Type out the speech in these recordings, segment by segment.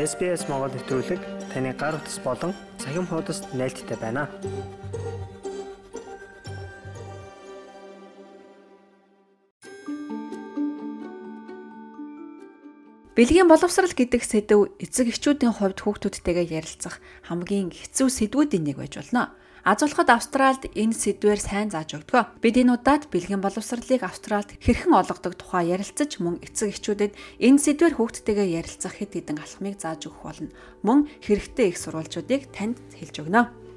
SBS Монгол нэвтрүүлэг таны гар утас болон цахим хуудасд нийлдэхтэй байна. Бэлгийн боловсрал гэдэг сэдв эцэг эхчүүдийн хувьд хүүхдүүдтэйгээ ярилцах хамгийн хэцүү сэдвүүдийн нэг байж болно. Аз улсад Австралид энэ сэдвээр сайн зааж өгдгөө. Бид энэ удаад бэлгийн боловсролыг Австралид хэрхэн олгодог тухай ярилцаж мөн эцэг эхчүүдэд энэ сэдвээр хүүхдтэйгээ ярилцах хэд хэдэн алхмыг зааж өгөх болно. Мөн хэрэгтэй их сурвалжуудыг танд хэлж өгнө.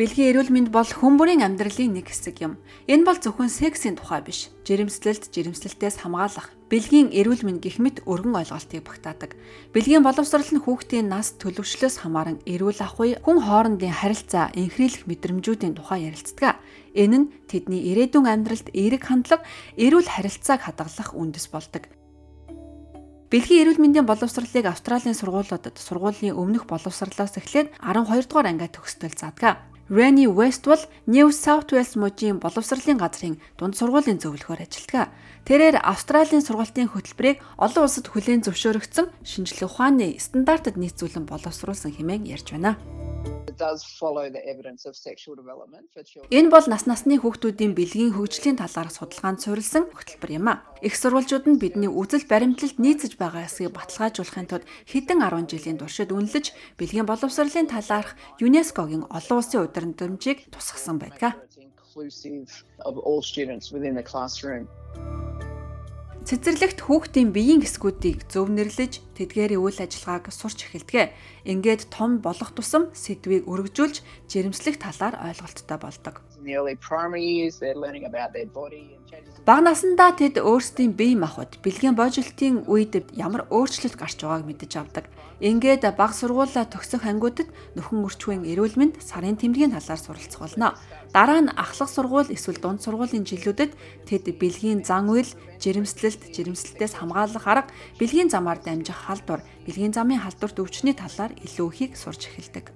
Бэлгийн эрүүл мэнд бол хүн бүрийн амьдралын нэг хэсэг юм. Энэ бол зөвхөн сексийн тухай биш. Жирэмслэлт, жирэмслэлтээс хамгаалах, бэлгийн эрүүл мэнд гих мэт өргөн ойлголтыг багтаадаг. Бэлгийн боловсрол нь хүүхдийн нас төлөвшлөөс хамааран эрүүл ахуй, хүн хоорондын харилцаа, инхрийлэх мэдрэмжүүдийн тухай ярилцдаг. Энэ нь тэдний ирээдүйн амьдралд эерэг хандлага, эрүүл харилцааг хадгалах үндэс болдог. Бэлгийн эрүүл мэндийн боловсролыг Австралийн сургуулиудад сургуулийн өмнөх боловсрлоос эхлээд 12 дугаар ангиа төгсдөл заадаг. Rani West бол New South Wales мужийн боловсролын газрын дунд сургуулийн зөвлөхөөр ажилладаг. Тэрээр Австралийн сургалтын хөтөлбөрийг олон улсад хүлээн зөвшөөрөгдсөн шинжлэх ухааны стандартад нийцүүлэн боловсруулсан хэмээн ярьж байна. Энэ бол нас насны хүүхдүүдийн бэлгийн хөгжлийн талаар судалгаанд суурилсан хөтөлбөр юм а. Их сурвалжууд нь бидний үзэл баримтлалд нийцэж байгаа эсгийг баталгаажуулахын тулд хэдэн 10 жилийн туршид үнэлж бэлгийн боловсролын талаарх ЮНЕСКОгийн олон улсын удирдамжийг тусгасан байдаг. Цэцэрлэгт хүүхдийн биеийн хэсгүүдийг зөв нэрлэж тэдгээрийн үйл ажиллагааг сурч эхэлдэг. Ингээд том болох тусам сэдвийг өргөжүүлж жирэмслэх талаар ойлголттой болдог. Бага насндаа тэд өөрсдийн бие махбод бэлгийн божилтын үед ямар өөрчлөлт гарч байгааг мэдэж авдаг. Ингээд бага сургуулаа төгсөх ангиудад нөхөн өрчвэн эрүүл мэнд сарын тэмдгийн талаар суралцах болно. Дараа нь ахлах сургууль эсвэл дунд сургуулийн жилүүдэд тэд бэлгийн зан үйл, жирэмслэлт, жирэмслэлтээс хамгаалах арга, бэлгийн замаар дамжих халдвар, бэлгийн замын халдварт өвчний талаар илүү ихийг сурч эхэлдэг.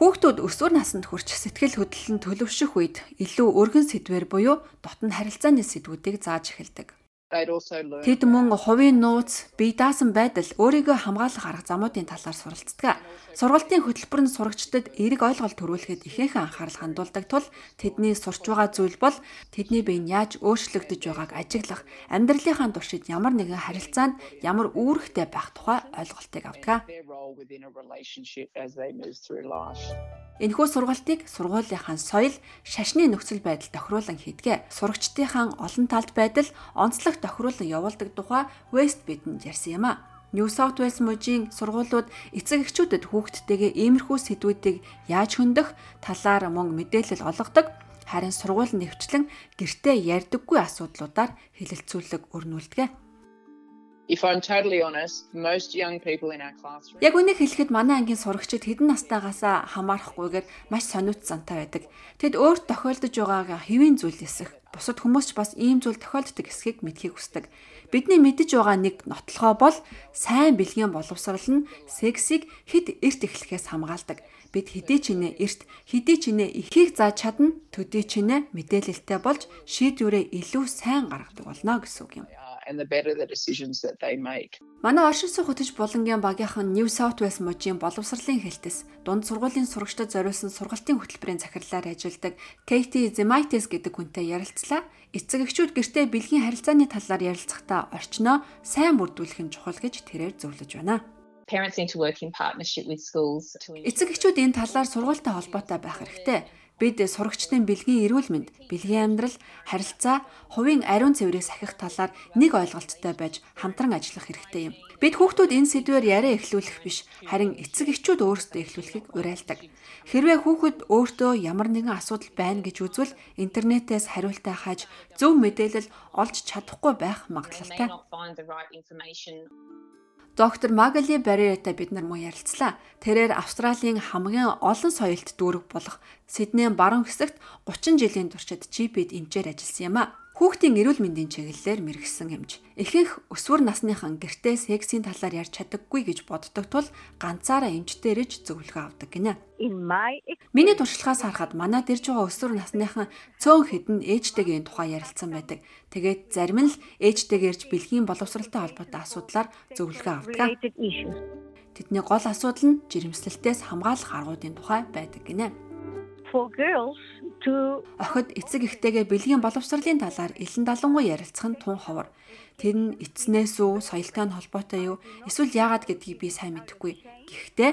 Хүүхдүүд өсвөр наснд хүрч сэтгэл хөдлөлн төлөвшөх үед илүү өргөн сэдвэр буюу дотн харилцааны сэдвүүдийг зааж эхэлдэг. Тэд мөн хувийн нууц, бие даасан байдал, өөрийгөө хамгаалах арга замуудын талаар суралцдаг. Сургалтын хөтөлбөр нь сурагчдад эерэг ойлголт төрүүлэхэд ихээхэн анхаарал хандуулдаг тул тэдний сурч байгаа зүйл бол тэдний бие нь яаж өөрчлөгдөж байгааг ажиглах, амьдралынхаа туршид ямар нэгэн харилцаанд ямар үүрэгтэй байх тухай ойлголтыг авдаг. Энэхүү сургалтыг сургуулийнхаа соёл, шашны нөхцөл байдал тохируулан хийдэг. Сурагчдынхаа олон талт байдал онцлог тохируулан явуулдаг тухай West бидэнд ярьсан юм а. New South Wales мужийн сургуулиуд эцэг эхчүүдэд хүүхдтэйгээ иймэрхүү сэдвүүдийг яаж хөндөх талаар мөн мэдээлэл олгодог. Харин сургууль нэвчлэн гэртээ ярьдаггүй асуудлуудаар хэлэлцүүлэг өрнүүлдэг. If I'm totally honest, most young people in our classroom Яг үнийг хэлэхэд манай ангийн сурагчид хэдэн настайгаас хамаарахгүйгээр маш сониуч зантай байдаг. Тэд өөрт тохиолдож байгааг хэвийн зүйл эсэх. Бусад хүмүүс ч бас ийм зүйл тохиолддог эсхийг мэдхийг хүсдэг. Бидний мэдэж байгаа нэг нотлохоо бол сайн бэлгийн боловсрал нь сексийг хэд эрт эхлэхээс хамгаалдаг. Бид хэдий ч нэ эрт хэдий ч нэ ихийг зааж чадна, төдий ч нэ мэдээлэлтэй болж шийдвэрээ илүү сайн гаргадаг болно гэсэн үг юм and the better the decisions that they make. Манай оршин суух хөтөч болонгийн багийнхан New South Wales мужийн боловсролын хэлтэс дунд сургуулийн сурагчдад зориулсан сургалтын хөтөлбөрийн захирлаар ажилладаг Katie Zemaitis гэдэг хүнтэй ярилцлаа. Эцэг эхчүүд гэртээ бэлгийн харилцааны талаар ярилцахдаа орчноо сайн бүрдүүлэх нь чухал гэж тэрээр зөвлөж байна. Parents need to work in partnership with schools. Эцэг эхчүүд энэ талаар сургуультай холбоотой байх хэрэгтэй Бид сурагчдын бэлгийн эрүүл мэнд, бэлгийн амьдрал, харилцаа, хувийн ариун цэврийг сахих талаар нэг ойлголттой байж хамтран ажиллах хэрэгтэй юм. Бид хүүхдүүд энэ сэдвээр яриа эхлүүлэх биш, харин эцэг эхчүүд өөрсдөө эхлүүлэхийг уриалдаг. Хэрвээ хүүхэд өөртөө ямар нэгэн асуудал байна гэж үзвэл интернетээс хариултаа хааж зөв мэдээлэл олж чадахгүй байх магадлалтай. Доктор Магали Бариетай бид нар мөн ярилцлаа. Тэрээр Австралийн хамгийн олон соёлт дүүрэг болох Сиднейн баруун хэсэгт 30 жилийн туршид GP-д эмчээр ажилласан юм а. Хүүхдийн эрүүл мэндийн чиглэлээр мэрэгсэн хэмж. Ихэнх өсвөр насныхан гэртээ сексийн талаар ярьж чадаггүй гэж боддог тул ганцаараа эмчтэр иж зөвлөгөө авдаг гинэ. Миний туршлагаас харахад манад ирж байгаа өсвөр насныхан цөөн хэдэн ээжтэйгийн тухай ярилцсан байдаг. Тэгээд зарим нь л ээжтэйгээр ирж бэлгийн боловсралтай холбоотой асуудлаар зөвлөгөө авдаг. Тэдний гол асуудал нь жирэмслэлтээс хамгаалах аргуудын тухай байдаг гинэ for girls Охид эцэг эхтэйгээ бэлгийн боловсролын талаар илэн далангуй ярилцах нь тун ховор. Тэр нь эцнээс үү, соёлтой нь холбоотой юу, эсвэл яагаад гэдгийг би сайн мэдэхгүй. Гэхдээ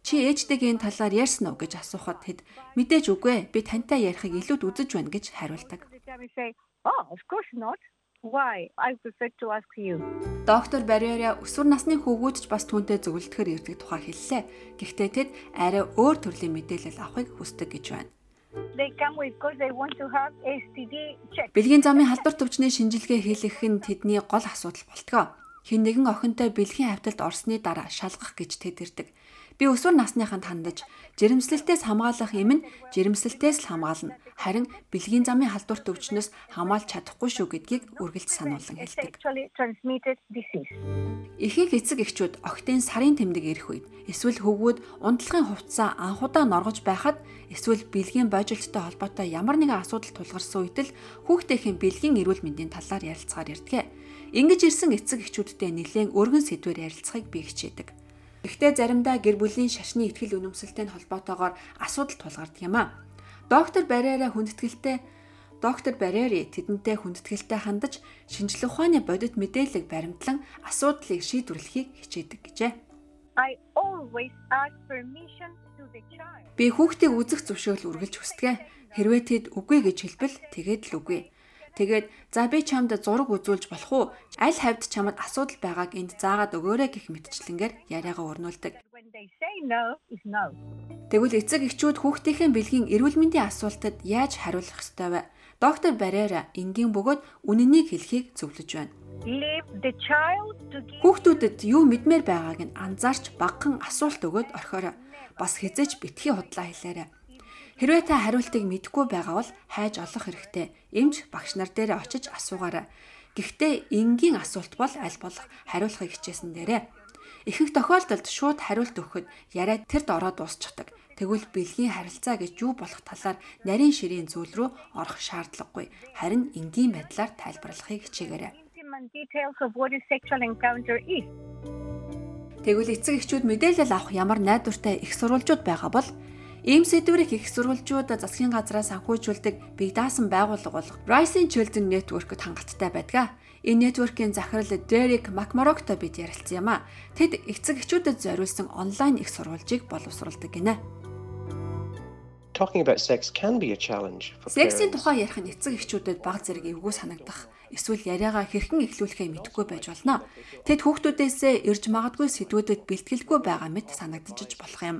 чи ээжтэйгийн талаар ярьсан уу гэж асуухад тэд мэдээж үгүй би тантай ярихыг илүүд үзэж байна гэж хариулдаг. Oh, of course not. Why? I prefer to ask you. Доктор Барьера өсвөр насны хүүгүүд ч бас түүнтэй зөвлөлтөөр ирдэг тухай хэллээ. Гэхдээ тэд арай өөр төрлийн мэдээлэл авахыг хүсдэг гэж байна. Бэлгийн замын халдвар төвчний шинжилгээ хийх нь тэдний гол асуудал болтгоо. Хин нэгэн охинтой бэлгийн хавталд орсны дараа шалгах гэж тэд ирдэг. Би өсвөр насныханд хандаж жирэмслэлтээс хамгаалах юм нь жирэмслэлтээс л хамгаална. Харин бэлгийн замын халдварт өвчнөөс хамгаалж чадахгүй шүү гэдгийг үргэлж сануулсан хэлдэг. Ихэнх эцэг эхчүүд октын сарын тэмдэг ирэх үед эсвэл хөвгүүд унтлагын хувцас анхудаа норгож байхад эсвэл бэлгийн божилттой холбоотой ямар нэгэн асуудал тулгарсан үед л хүүхдийн бэлгийн эрүүл мэндийн талаар ярилцахаар ирдэг. Ингэж ирсэн эцэг эхчүүдтэй нэлээд өргөн сэдвээр ярилцахыг би хичээдэг. Гэхдээ заримдаа гэр бүлийн шашны ихтгэл үнэмсэлтэй холбоотойгоор асуудал тулгардаг юм а. Доктор Барера хүндэтгэлтэй доктор Барери тэдэнтэй хүндэтгэлтэй хандаж шинжилгээ ухааны бодит мэдээлэл баримтлан асуудлыг шийдвэрлэхийг хичээдэг гэжээ. Би хүүхдийг үзэх зөвшөөрөл үргэлж хүсдэг. Хэрвээ тэд үгүй гэж хэлбэл тэгээд л үгүй. Тэгээд за би чамд зураг үзүүлж болох уу? Аль хавьд чамд асуудал байгааг энд заагаад өгөөрэй гэх мэтчлэнгээр яриагаа өрнүүлдэг. Тэгвэл эцэг эхчүүд хүүхдийнхээ бэлгийн эрүүл мэндийн асуултад яаж хариулах ёстой вэ? Доктор Барера энгийн бөгөөд үнэнийг хэлхийг зөвлөж байна. Хүүхдүүдэд юу мэдмээр байгааг нь анзаарч багхан асуулт өгөөд орхиорой. Бас хизээч битгий худлаа хэлээрэй. Хэрвээ та хариултыг мэдэхгүй байгаа бол хайж олох хэрэгтэй. Эмч багш нар дээр очиж асуугаарай. Гэхдээ энгийн асуулт бол аль болох хариулахыг хичээсэн дээрээ. Ихэнх тохиолдолд шууд хариулт өгөхөд яриа тэрд ороод дуусчихдаг. Тэгвэл бэлгийн харилцаа гэж юу болох талаар нарийн ширийн зүйл рүү орох шаардлагагүй. Харин энгийн байдлаар тайлбарлахыг хичээгээрэй. Тэгвэл эцэг эхчүүд мэдээлэл авах ямар найдвартай их сурвалжууд байгаа бол Ийм сэдвэрийг их сурвалжууд засгийн газраас санхүүжүүлдэг бие даасан байгууллага болох Rising Children Network-д хангалттай байдаг. Энэ network-ийн захирал Derek McMurrock-той бид ярилцсан юм а. Тэд эцэг эхчүүдэд зориулсан онлайн их сурвалжийг боловсруулдаг гинэ. Talking about sex can be a challenge for Сексийн тухай ярих нь эцэг эхчүүдэд баг зэрэг эвгүй санагдах эсвэл яриагаа хэрхэн эхлүүлэхээ мэдэхгүй байж болно. Тэд хүүхдүүдээсээ ирж магадгүй сэдвүүдэд бэлтгэлгүй байгаа мэт санагдчих болох юм.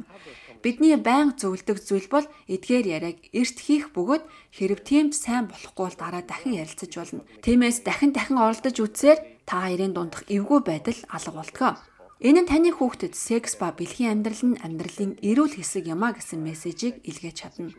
Бидний байнга зөвлөдөг зүйл бол эдгээр яриаг эрт хийх бөгөөд хэрэг тиймд сайн болохгүй бол дараа дахин ярилцаж болно. Тиймээс дахин дахин оролдож үзсээр та хоёрын дундах эвгүй байдал алга болтгоо. Энэ нь таны хүүхдэд секс ба бэлгийн амьдрал нь амьдралын эрүүл хэсэг юмаа гэсэн мессежийг илгээж чадна.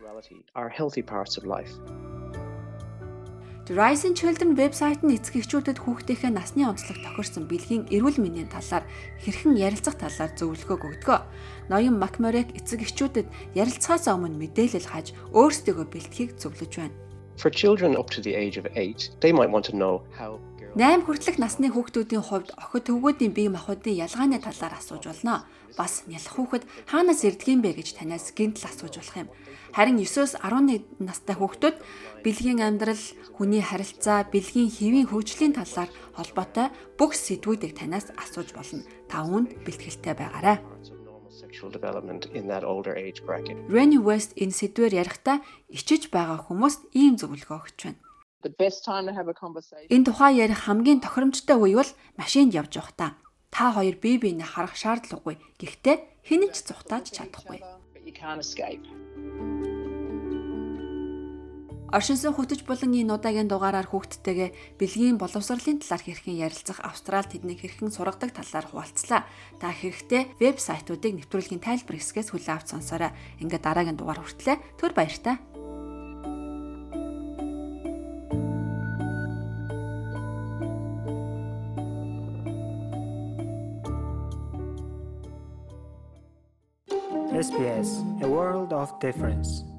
Rising Children вебсайт нь эцэг эхчүүдэд хүүхдийнхээ насны онцлог тохирсон бэлгийн эрүүл мэндийн талаар хэрхэн ярилцах талаар зөвлөгөө өгдөг. Ноён Макморек эцэг эхчүүдэд ярилцахаас өмнө мэдээлэл хаж өөрсдөө бэлтгийг зөвлөж байна. For children up to the age of 8, they might want to know how 8 хүртэлх насны хүүхдүүдийн хувьд охид төвгүүдийн бие махбодын ялгааны талаар асууж болно. Бас нялх хүүхэд хаанаас ирдэг юм бэ гэж танаас гинтл асууж болох юм. Харин 9-өөс 11 настай хүүхдүүд бэлгийн амьдрал, хүний харилцаа, бэлгийн хэвийн хөгжлийн талаар холбоотой бүх сэдвүүдийг танаас асууж болно. Та үүнд бэлтгэлтэй байгаарай. Renny West энэ сэдвээр ярихдаа ичиж байгаа хүмүүст ийм зөвлөгөө өгч байна. Энэ тухай ярих хамгийн тохиромжтой үе бол машинд явж байхдаа. Та хоёр бие биенээ харах шаардлагагүй. Гэхдээ хэн ч зүхтааж чадахгүй. Оршинсон хөтөж булан энэ удаагийн дугаараар хүүхдтэйгээ бэлгийн боловсролын талаар хэрхэн ярилцах Австрал тэднийг хэрхэн сургадаг талаар хуваалцлаа. Та хэрэгтэй вэбсайтуудыг нэвтрүүлгийн тайлбар хэсгээс хүлээн авч сонсороо. Ингээ дараагийн дугаар хүртлэх төр баяртай. SBS, a world of difference.